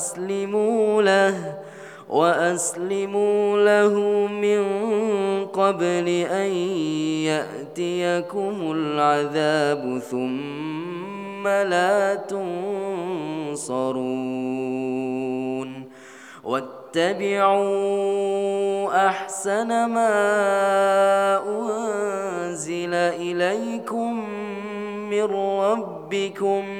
وأسلموا له وأسلموا له من قبل أن يأتيكم العذاب ثم لا تنصرون. واتبعوا أحسن ما أنزل إليكم من ربكم.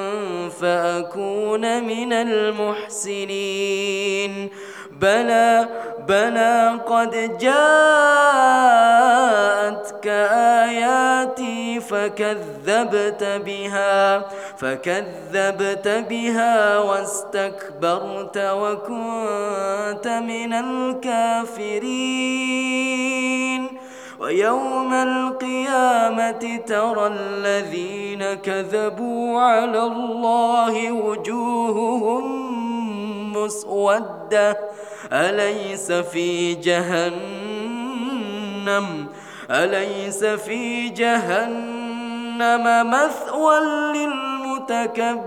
فأكون من المحسنين. بلى بلى قد جاءتك آياتي فكذبت بها فكذبت بها واستكبرت وكنت من الكافرين. ويوم القيامة ترى الذين كذبوا على الله وجوههم مسودة. أليس في جهنم؟ أليس في جهنم مثوى للمتكبرين؟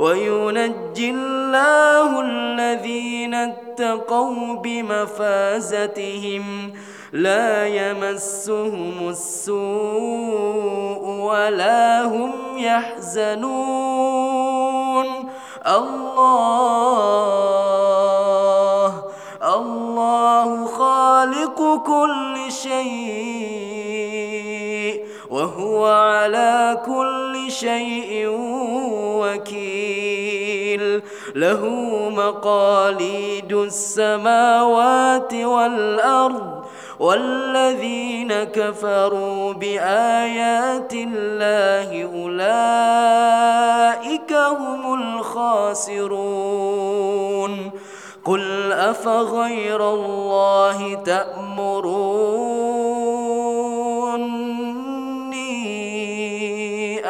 وينجي الله الذين اتقوا بمفازتهم لا يمسهم السوء ولا هم يحزنون. الله الله خالق كل شيء. وهو على كل شيء وكيل. له مقاليد السماوات والأرض والذين كفروا بآيات الله أولئك هم الخاسرون. قل أفغير الله تأمروني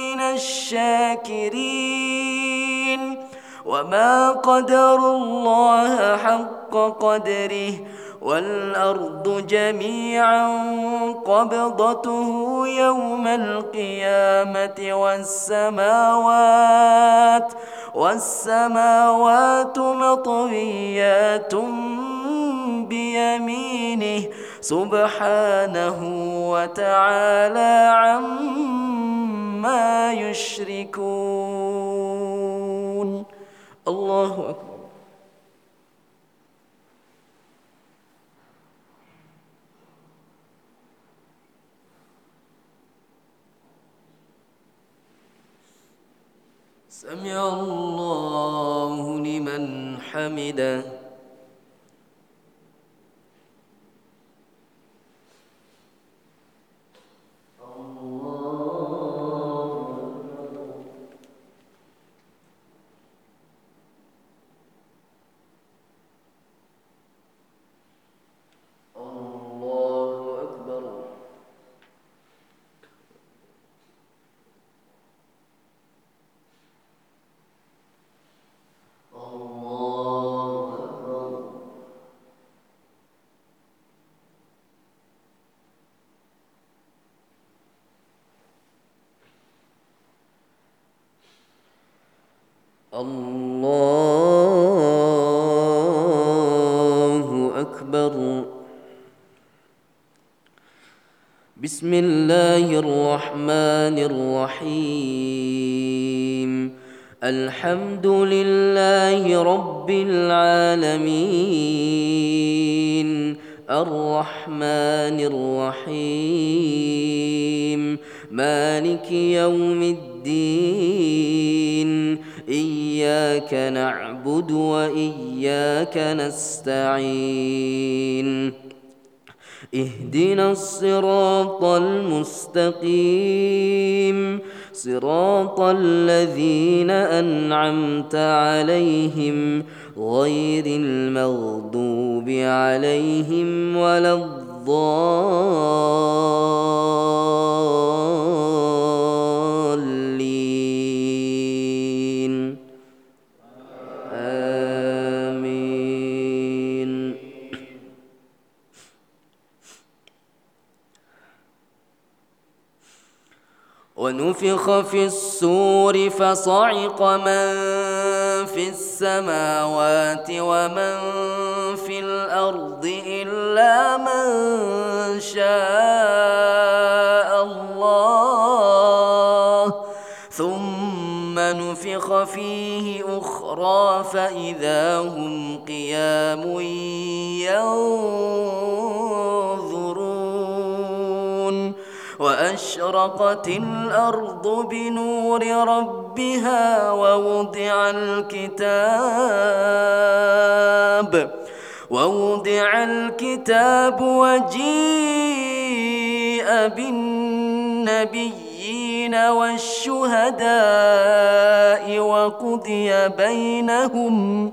من الشاكرين وما قدر الله حق قدره والأرض جميعا قبضته يوم القيامة والسماوات والسماوات مطويات بيمينه سبحانه وتعالى عما يشركون. الله أكبر. سمع الله لمن حمده. الصراط المستقيم. صراط الذين أنعمت عليهم غير المغضوب عليهم ولا الضالين. ونفخ في السور فصعق من في السماوات ومن في الأرض إلا من شاء الله ثم نفخ فيه أخرى فإذا هم قيام ينظرون وأشرقت الأرض بنور ربها ووضع الكتاب ووضع الكتاب وجيء بالنبيين والشهداء وقضي بينهم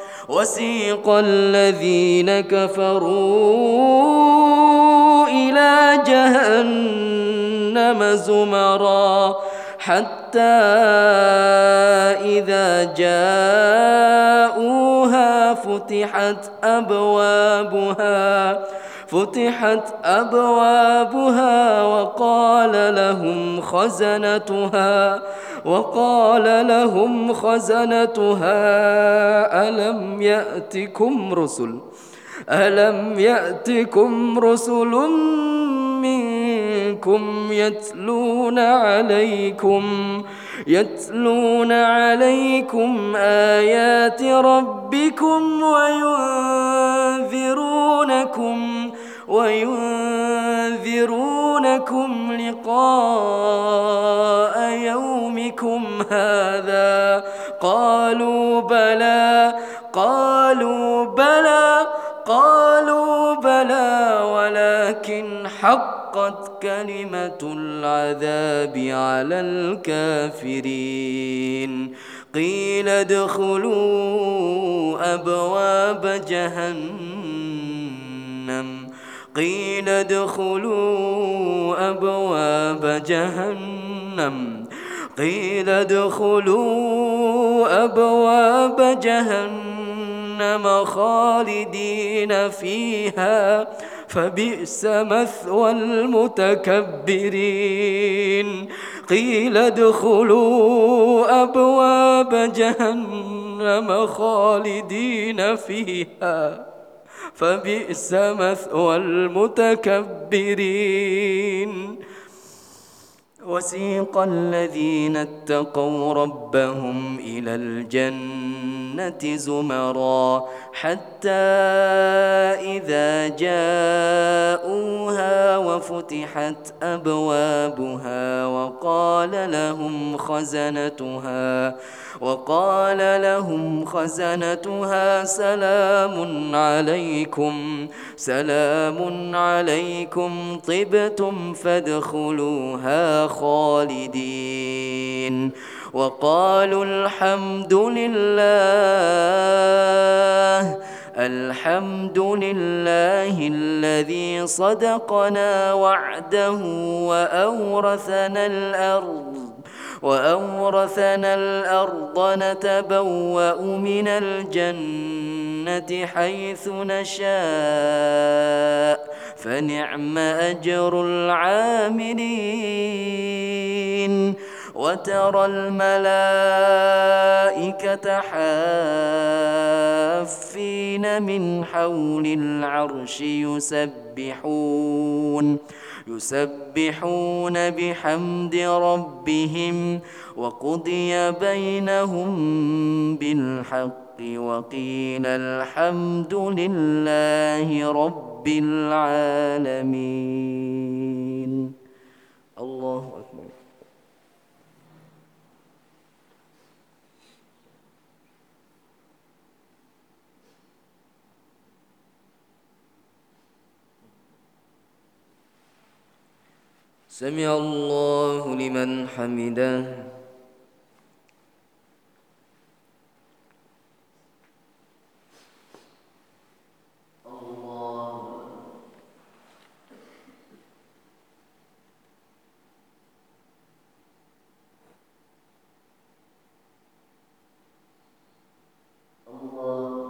وسيق الذين كفروا إلى جهنم زمرا حتى إذا جاءوها فتحت أبوابها فتحت أبوابها وقال لهم خزنتها وقال لهم خزنتها ألم يأتكم رسل؟ ألم يأتكم رسل منكم يتلون عليكم يتلون عليكم آيات ربكم وينذرونكم وينذرونكم لقاء يومكم هذا. قالوا بلى قالوا بلى قالوا بلى ولكن حقت كلمة العذاب على الكافرين. قيل ادخلوا أبواب جهنم. قيل ادخلوا أبواب جهنم. قيل ادخلوا أبواب جهنم خالدين فيها. فبئس مثوى المتكبرين. قيل ادخلوا أبواب جهنم خالدين فيها. فبئس مثوى المتكبرين. وسيق الذين اتقوا ربهم إلى الجنة زمرا حتى إذا جاءوها وفتحت أبوابها وقال لهم خزنتها وقال لهم خزنتها سلام عليكم سلام عليكم طبتم فادخلوها خالدين. وقالوا الحمد لله الحمد لله الذي صدقنا وعده وأورثنا الأرض. وأورثنا الأرض نتبوأ من الجنة حيث نشاء فنعم أجر العاملين. وترى الملائكة حافين من حول العرش يسبحون. يسبحون بحمد ربهم وقضي بينهم بالحق وقيل الحمد لله رب العالمين. الله أكبر. سمع الله لمن حمده. Allah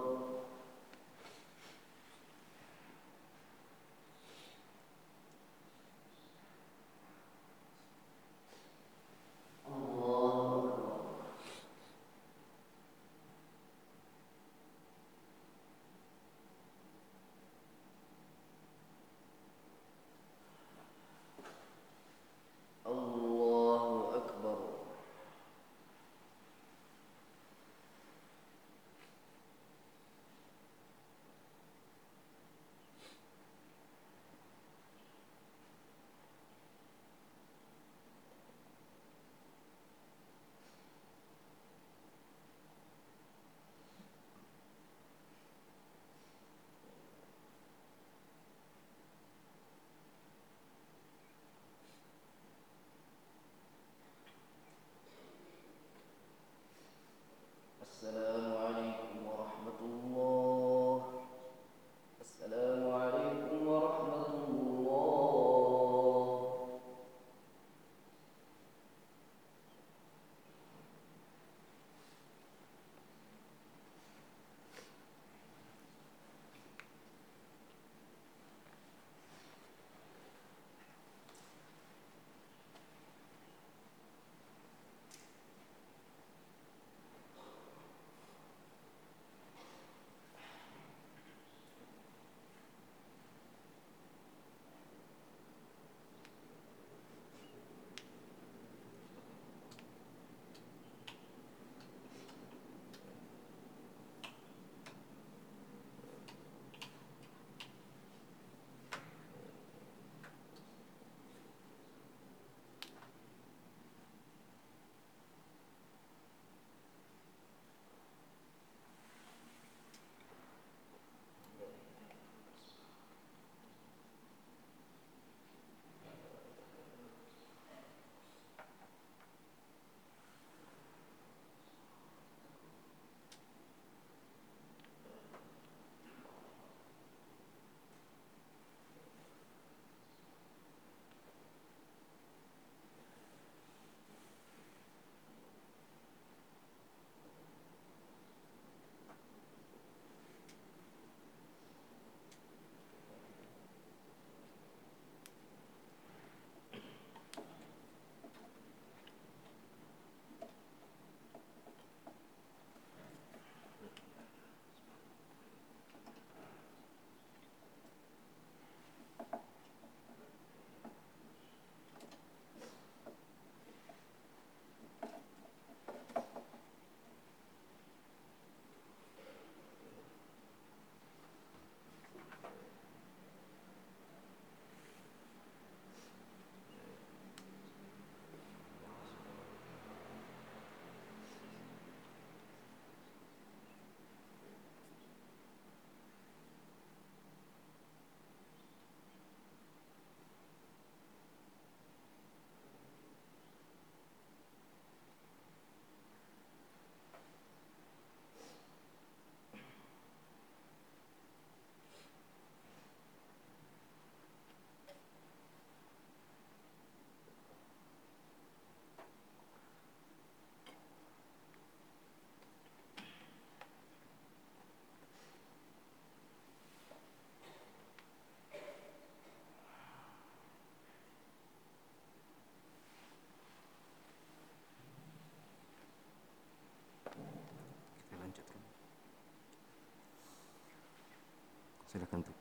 silakan tuh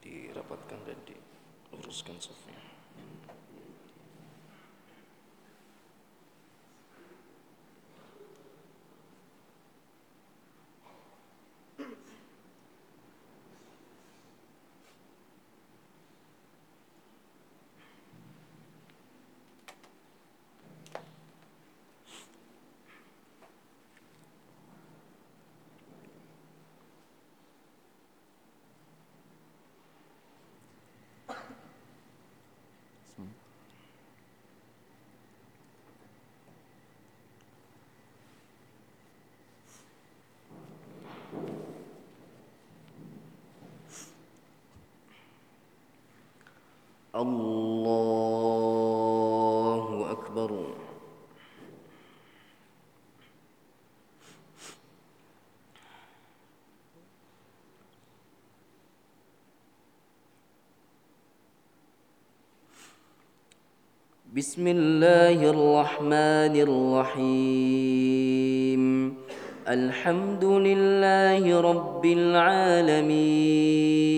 dirapatkan dan diluruskan softnya. الله أكبر. بسم الله الرحمن الرحيم. الحمد لله رب العالمين.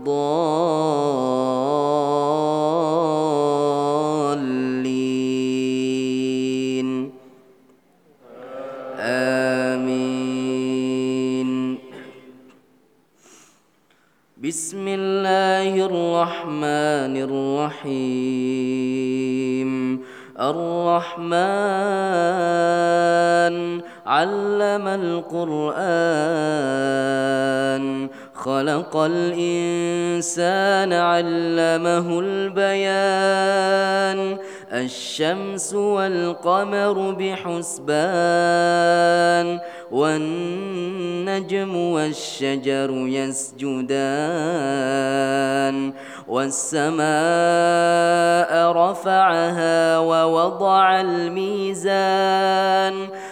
الضالين. آمين. بسم الله الرحمن الرحيم. الرحمن علم القرآن. خلق الإنسان علمه البيان. الشمس والقمر بحسبان والنجم والشجر يسجدان. والسماء رفعها ووضع الميزان.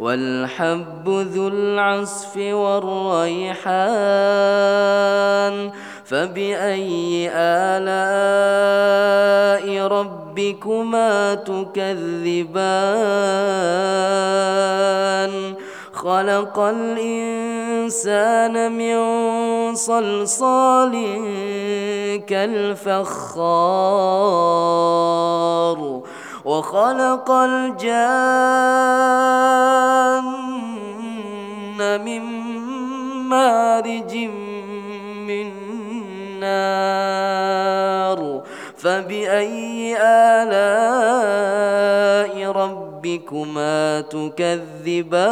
والحب ذو العصف والريحان فبأي آلاء ربكما تكذبان؟ خلق الإنسان من صلصال كالفخار. وخلق الجان من مارج من نار فبأي آلاء ربكما تكذبان؟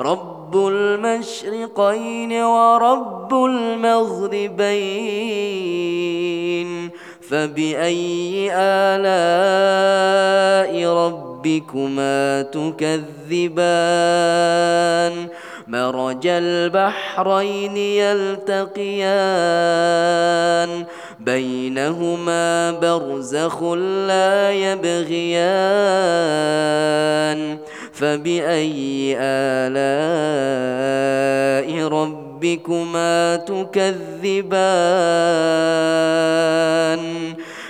رب المشرقين ورب المغربين. فبأي آلاء ربكما تكذبان؟ مرج البحرين يلتقيان بينهما برزخ لا يبغيان. فبأي آلاء ربكما تكذبان؟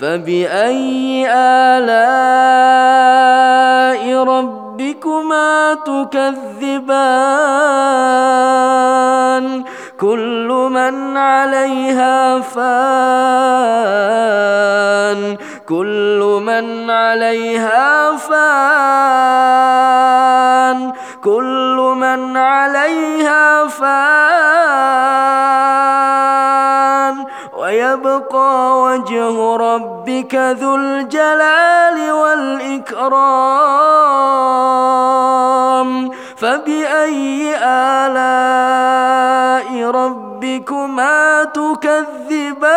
فبأي آلاء ربكما تكذبان؟ كل من عليها فان. كل من عليها فان. كل من عليها فان. ويبقى وجه ربك ذو الجلال والإكرام. فبأي آلاء ربكما تكذبان؟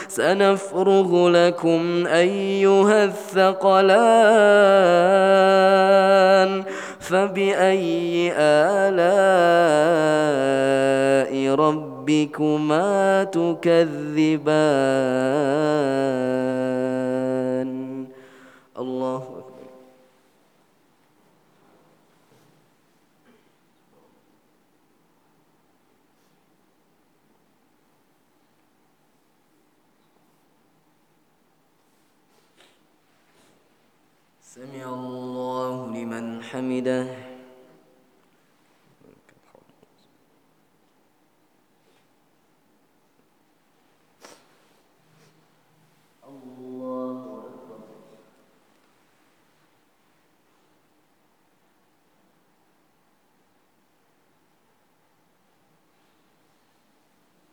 سنفرغ لكم أيها الثقلان فبأي آلاء ربكما تكذبان؟ الله أكبر سمع الله لمن حمده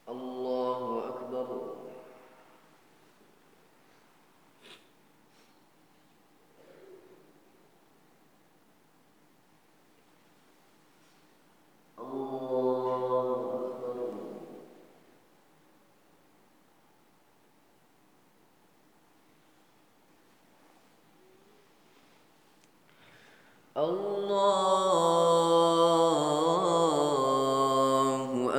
الله أكبر الله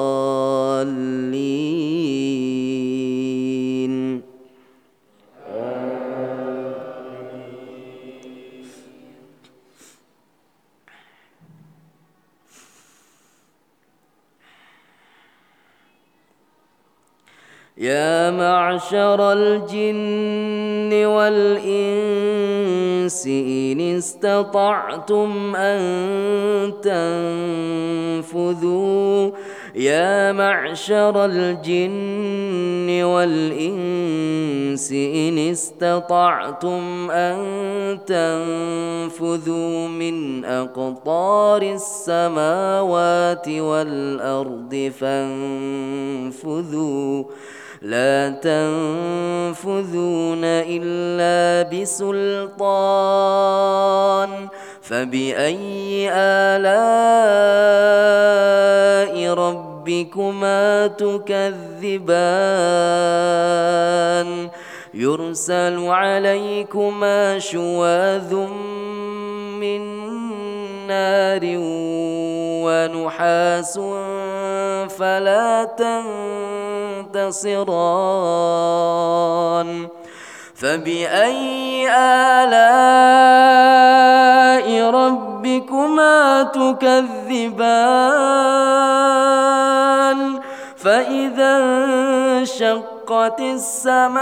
يا معشر الجن والإنس إن استطعتم أن تنفذوا. يا معشر الجن والإنس إن استطعتم أن تنفذوا من أقطار السماوات والأرض فانفذوا. لا تنفذون إلا بسلطان فبأي آلاء ربكما تكذبان؟ يرسل عليكما شواذ من نار ونحاس فلا تنتصران. فبأي آلاء ربكما تكذبان؟ فإذا انشقت السماء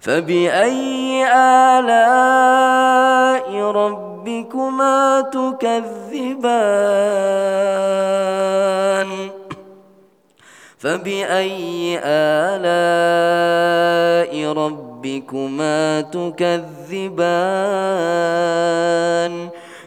فبأي آلاء ربكما تكذبان؟ فبأي آلاء ربكما تكذبان؟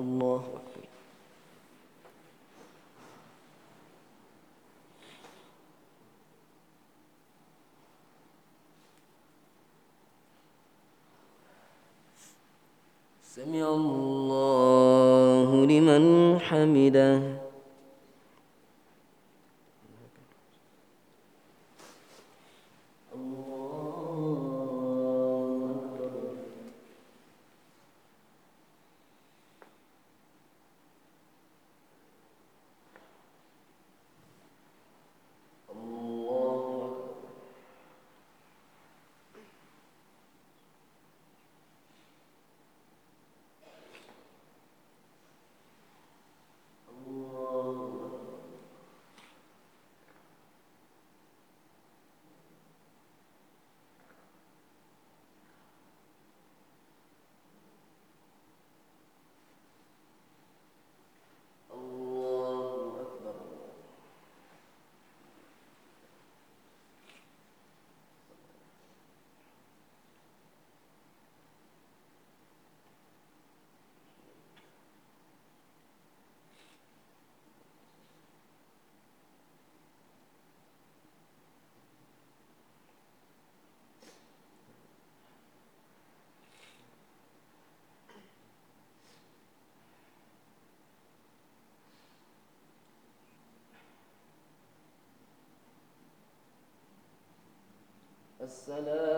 الله أكبر. سمع الله لمن حمده. السلام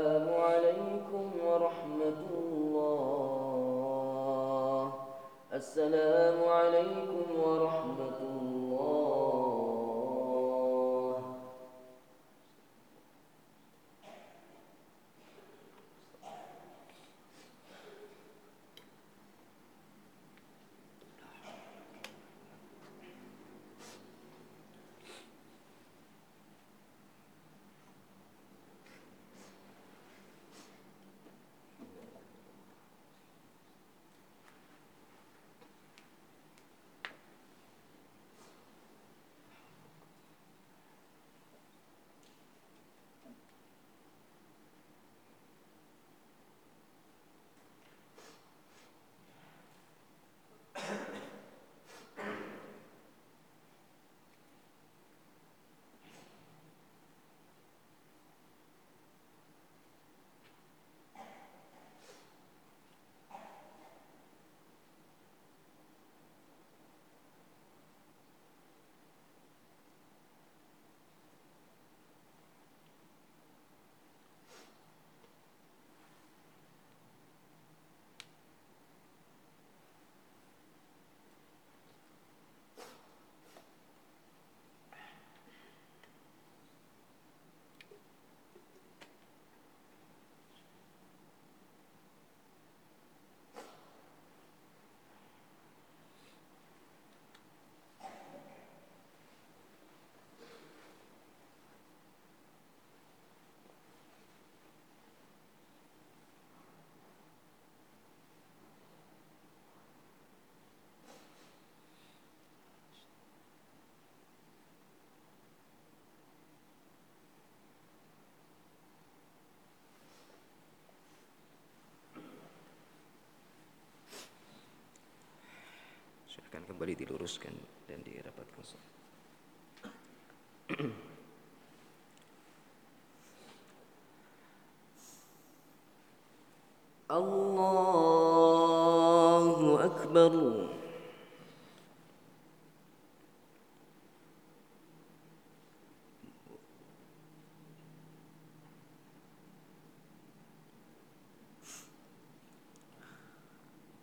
Kembali diluruskan dan dirapatkan.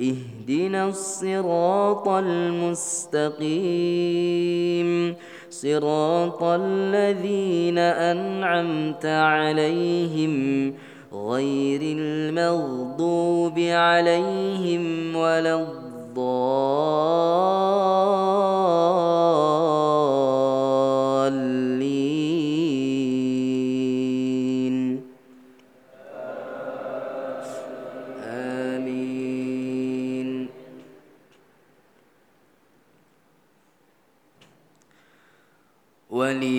اهدنا الصراط المستقيم. صراط الذين أنعمت عليهم غير المغضوب عليهم ولا الضالين.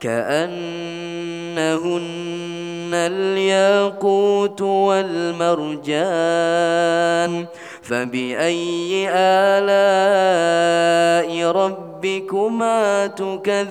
كأنهن الياقوت والمرجان فبأي آلاء ربكما تكذبان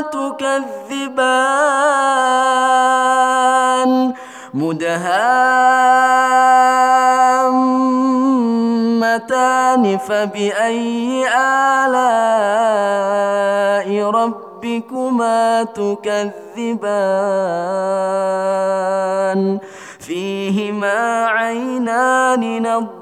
تكذبان مدهامتان فبأي آلاء ربكما تكذبان؟ فيهما عينان نضران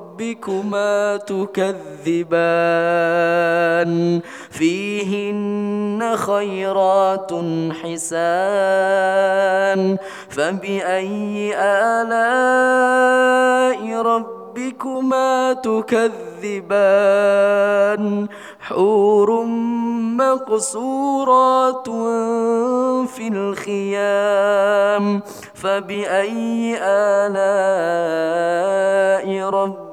تكذبان فيهن خيرات حسان فبأي آلاء ربكما تكذبان حور مقصورات في الخيام فبأي آلاء ربكما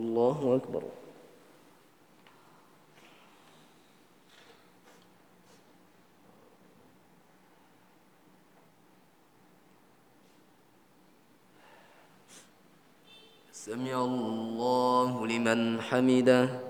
الله أكبر. سمع الله لمن حمده.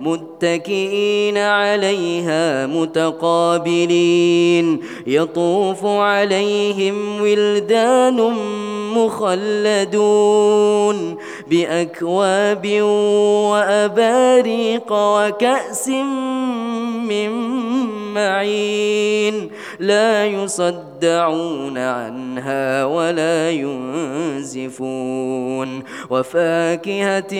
متكئين عليها متقابلين. يطوف عليهم ولدان مخلدون. بأكواب وأباريق وكأس من معين لا يصدعون عنها ولا ينزفون وفاكهة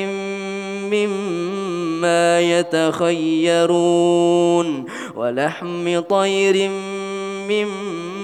مما يتخيرون ولحم طير مما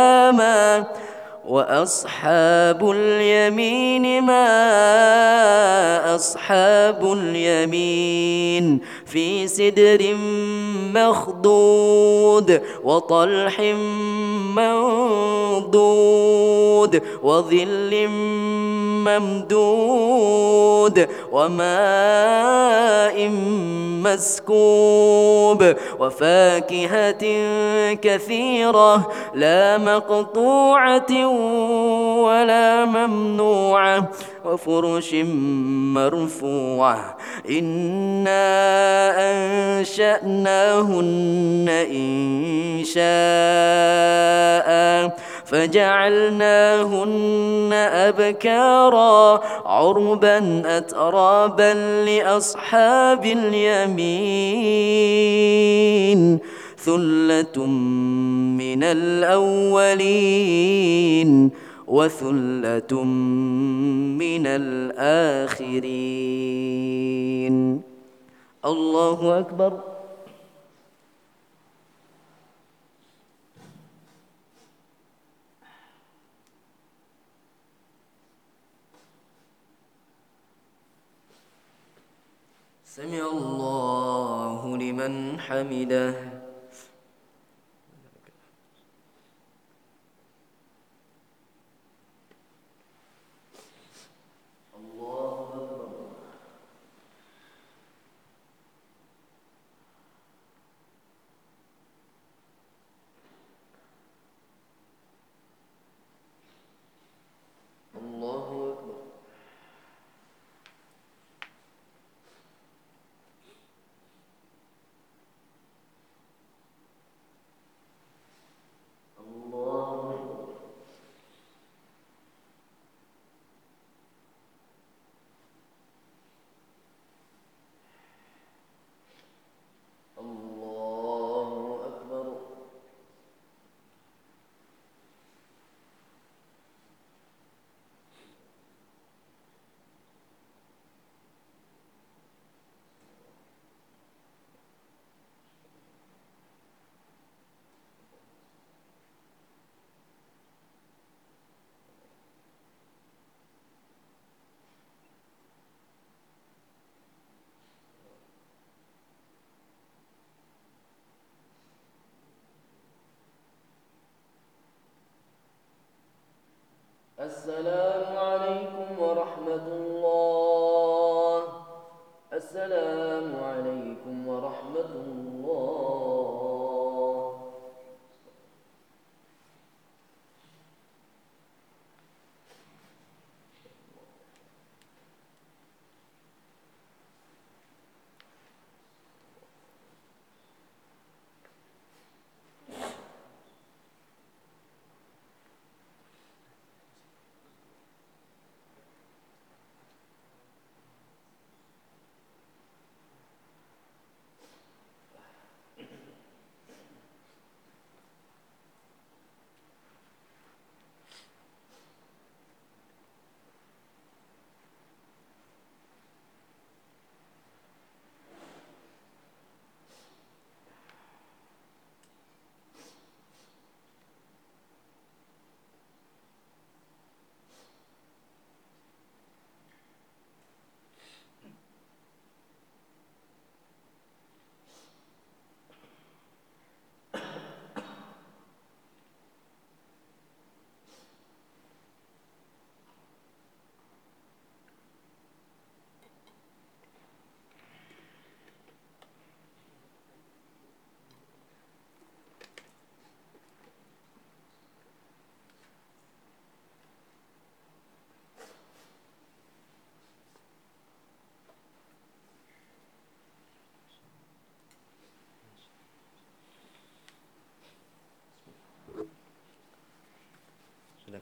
وأصحاب اليمين ما أصحاب اليمين في سدر مخضود وطلح منضود وظل ممدود وماء مسكوب وفاكهة كثيرة لا مقطوعة ولا ممنوعة وفرش مرفوعة. إنا أنشأناهن إن شاء. فجعلناهن أبكارا عربا أترابا لأصحاب اليمين. ثلة من الأولين. وثلة من الآخرين. الله أكبر. سمع الله لمن حمده.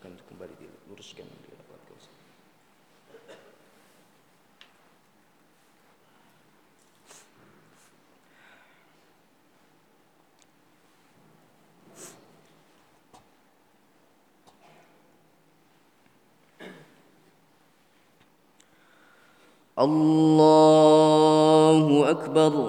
Untuk kembali diluruskan dirapatkan الله أكبر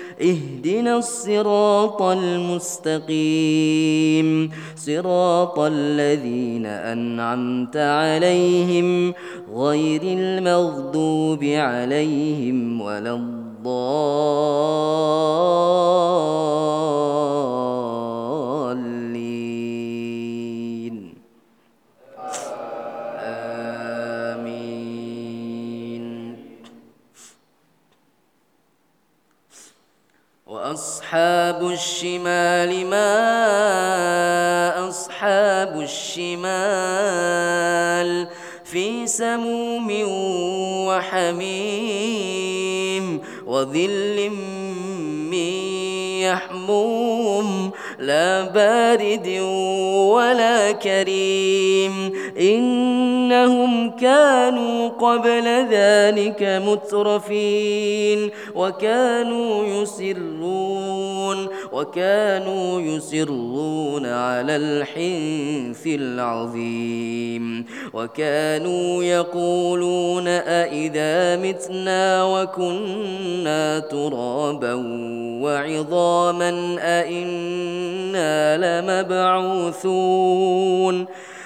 اهدنا الصراط المستقيم. صراط الذين أنعمت عليهم غير المغضوب عليهم ولا الضالين. وأصحاب الشمال ما أصحاب الشمال في سموم وحميم وظل من يحموم لا بارد ولا كريم إنهم كانوا قبل ذلك مترفين وكانوا يسرون وكانوا يسرون على الحنث العظيم وكانوا يقولون أئذا متنا وكنا ترابا وعظاما أئنا لمبعوثون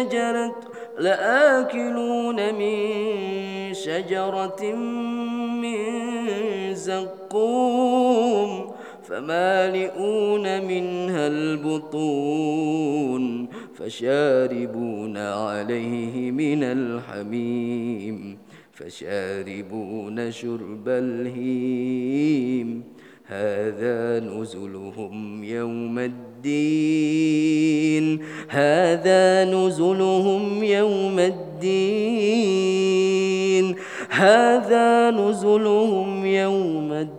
شجرة لآكلون من شجرة من زقوم فمالئون منها البطون فشاربون عليه من الحميم فشاربون شرب الهيم هذا نزلهم يوم الدين. هذا نزلهم يوم الدين. هذا نزلهم يوم الدين.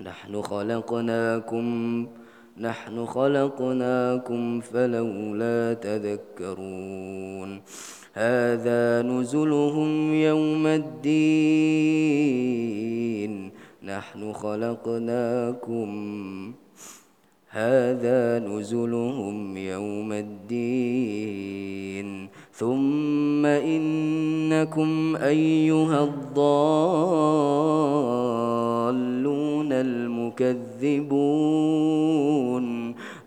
نحن خلقناكم نحن خلقناكم فلولا تذكرون. هذا نزلهم يوم الدين. نحن خلقناكم. هذا نزلهم يوم الدين. ثم إنكم أيها الضالون المكذبون.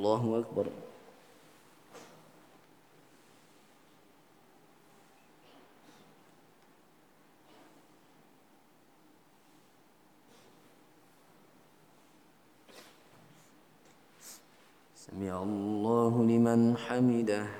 الله أكبر. سمع الله لمن حمده.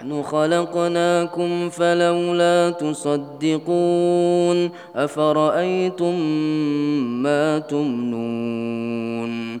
نحن خلقناكم فلولا تصدقون أفرأيتم ما تمنون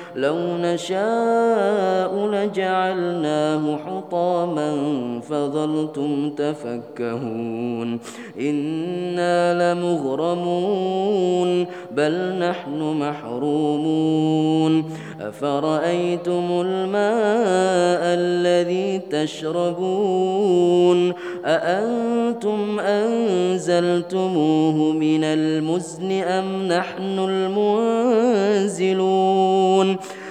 لو نشاء لجعلناه حطاما فظلتم تفكهون. إنا لمغرمون بل نحن محرومون. أفرأيتم الماء الذي تشربون؟ أأنتم أنزلتموه من المزن أم نحن المنزلون؟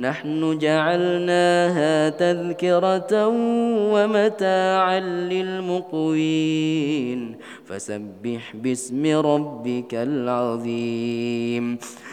نحن جعلناها تذكرة ومتاعا للمقوين. فسبح باسم ربك العظيم.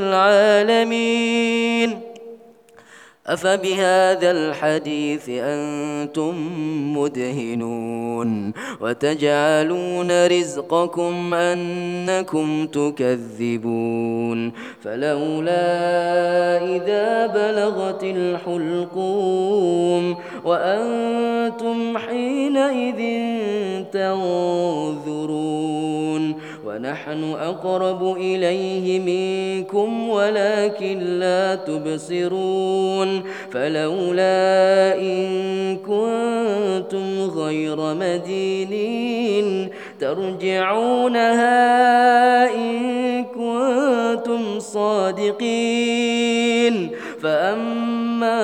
العالمين. أفبهذا الحديث أنتم مدهنون وتجعلون رزقكم أنكم تكذبون. فلولا إذا بلغت الحلقوم وأنتم حينئذ تنظرون. ونحن أقرب إليه منكم ولكن لا تبصرون فلولا إن كنتم غير مدينين ترجعونها إن كنتم صادقين فأما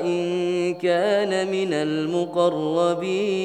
إن كان من المقربين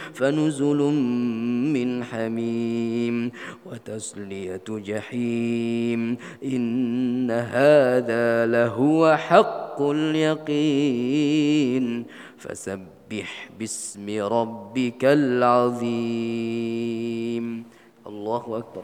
فنزل من حميم وتسلية جحيم إن هذا لهو حق اليقين فسبح باسم ربك العظيم. الله أكبر.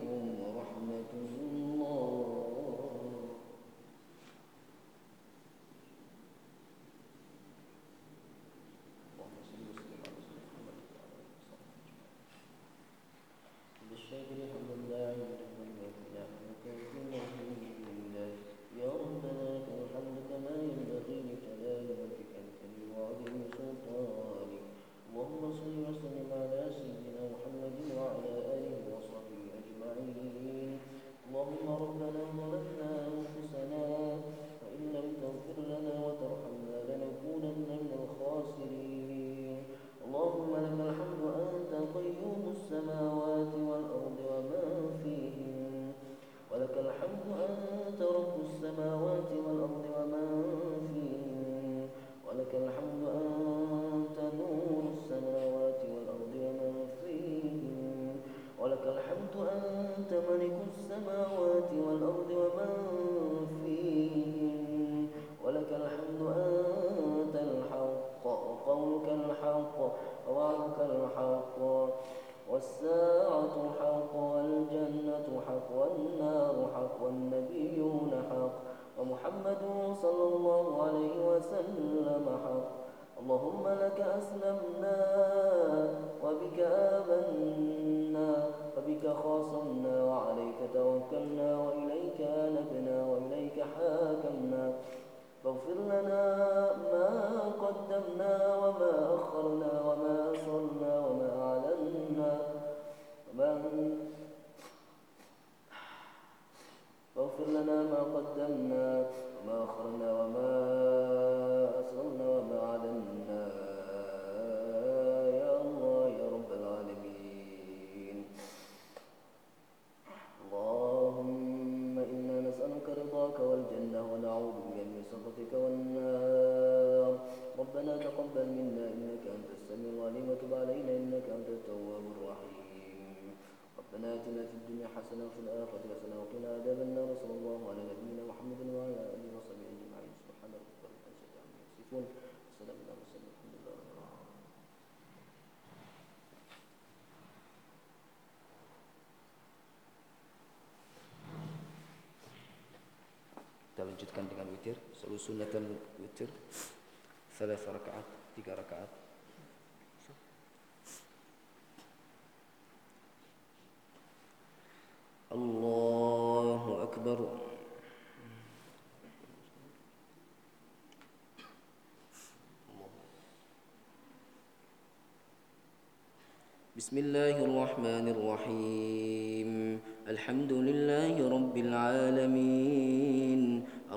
Kita lanjutkan dengan witir. Selalu sunatan witir. Salah rakaat, tiga rakaat. Allahu Akbar. بسم الله الرحمن الرحيم الحمد لله رب العالمين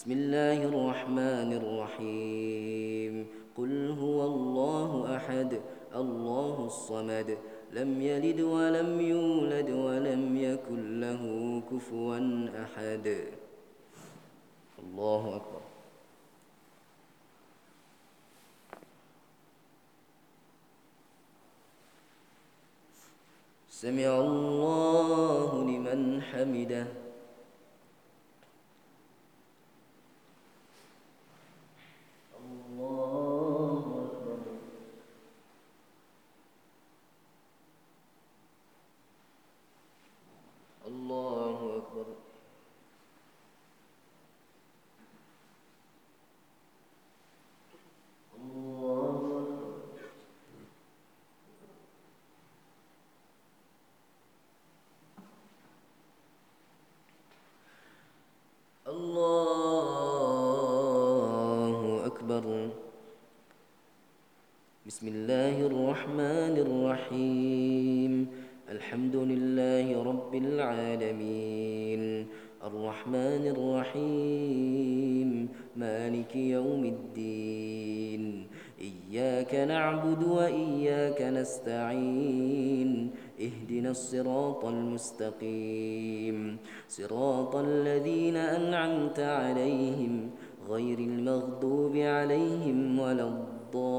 بسم الله الرحمن الرحيم. قل هو الله أحد الله الصمد. لم يلد ولم يولد ولم يكن له كفوا أحد. الله أكبر. سمع الله لمن حمده. الذين أنعمت عليهم غير المغضوب عليهم ولا الضالين.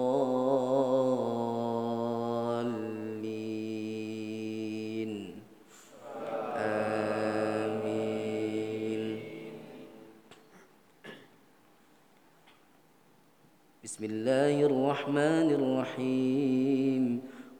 آمين. بسم الله الرحمن الرحيم.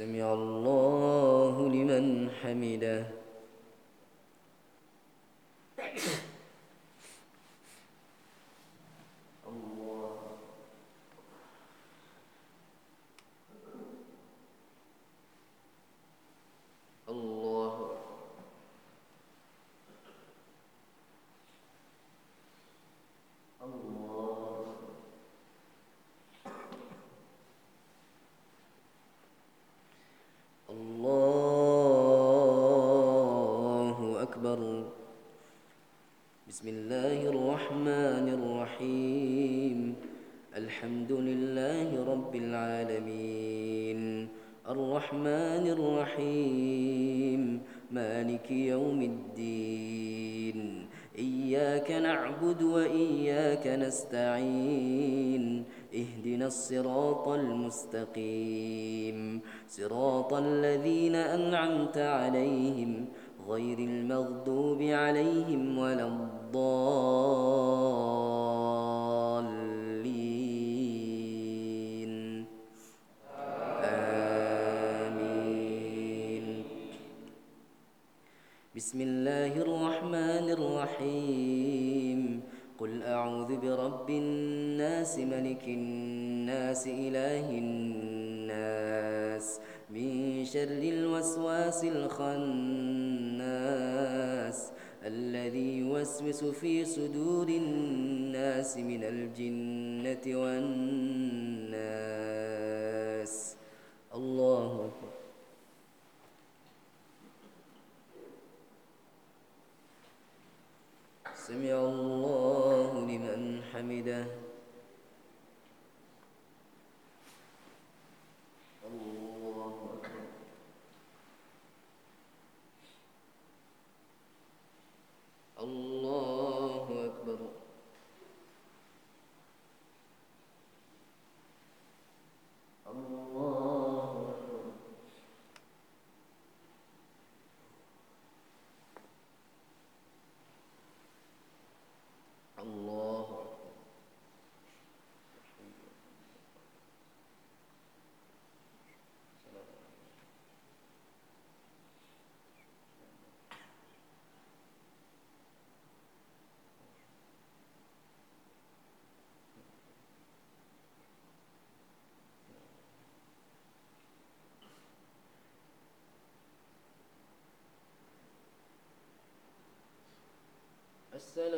سمع الله لمن حمده. الوسواس إله الناس من شر الوسواس الخناس الذي يوسوس في صدور الناس من الجنة والناس. الله أكبر. سمع الله السلام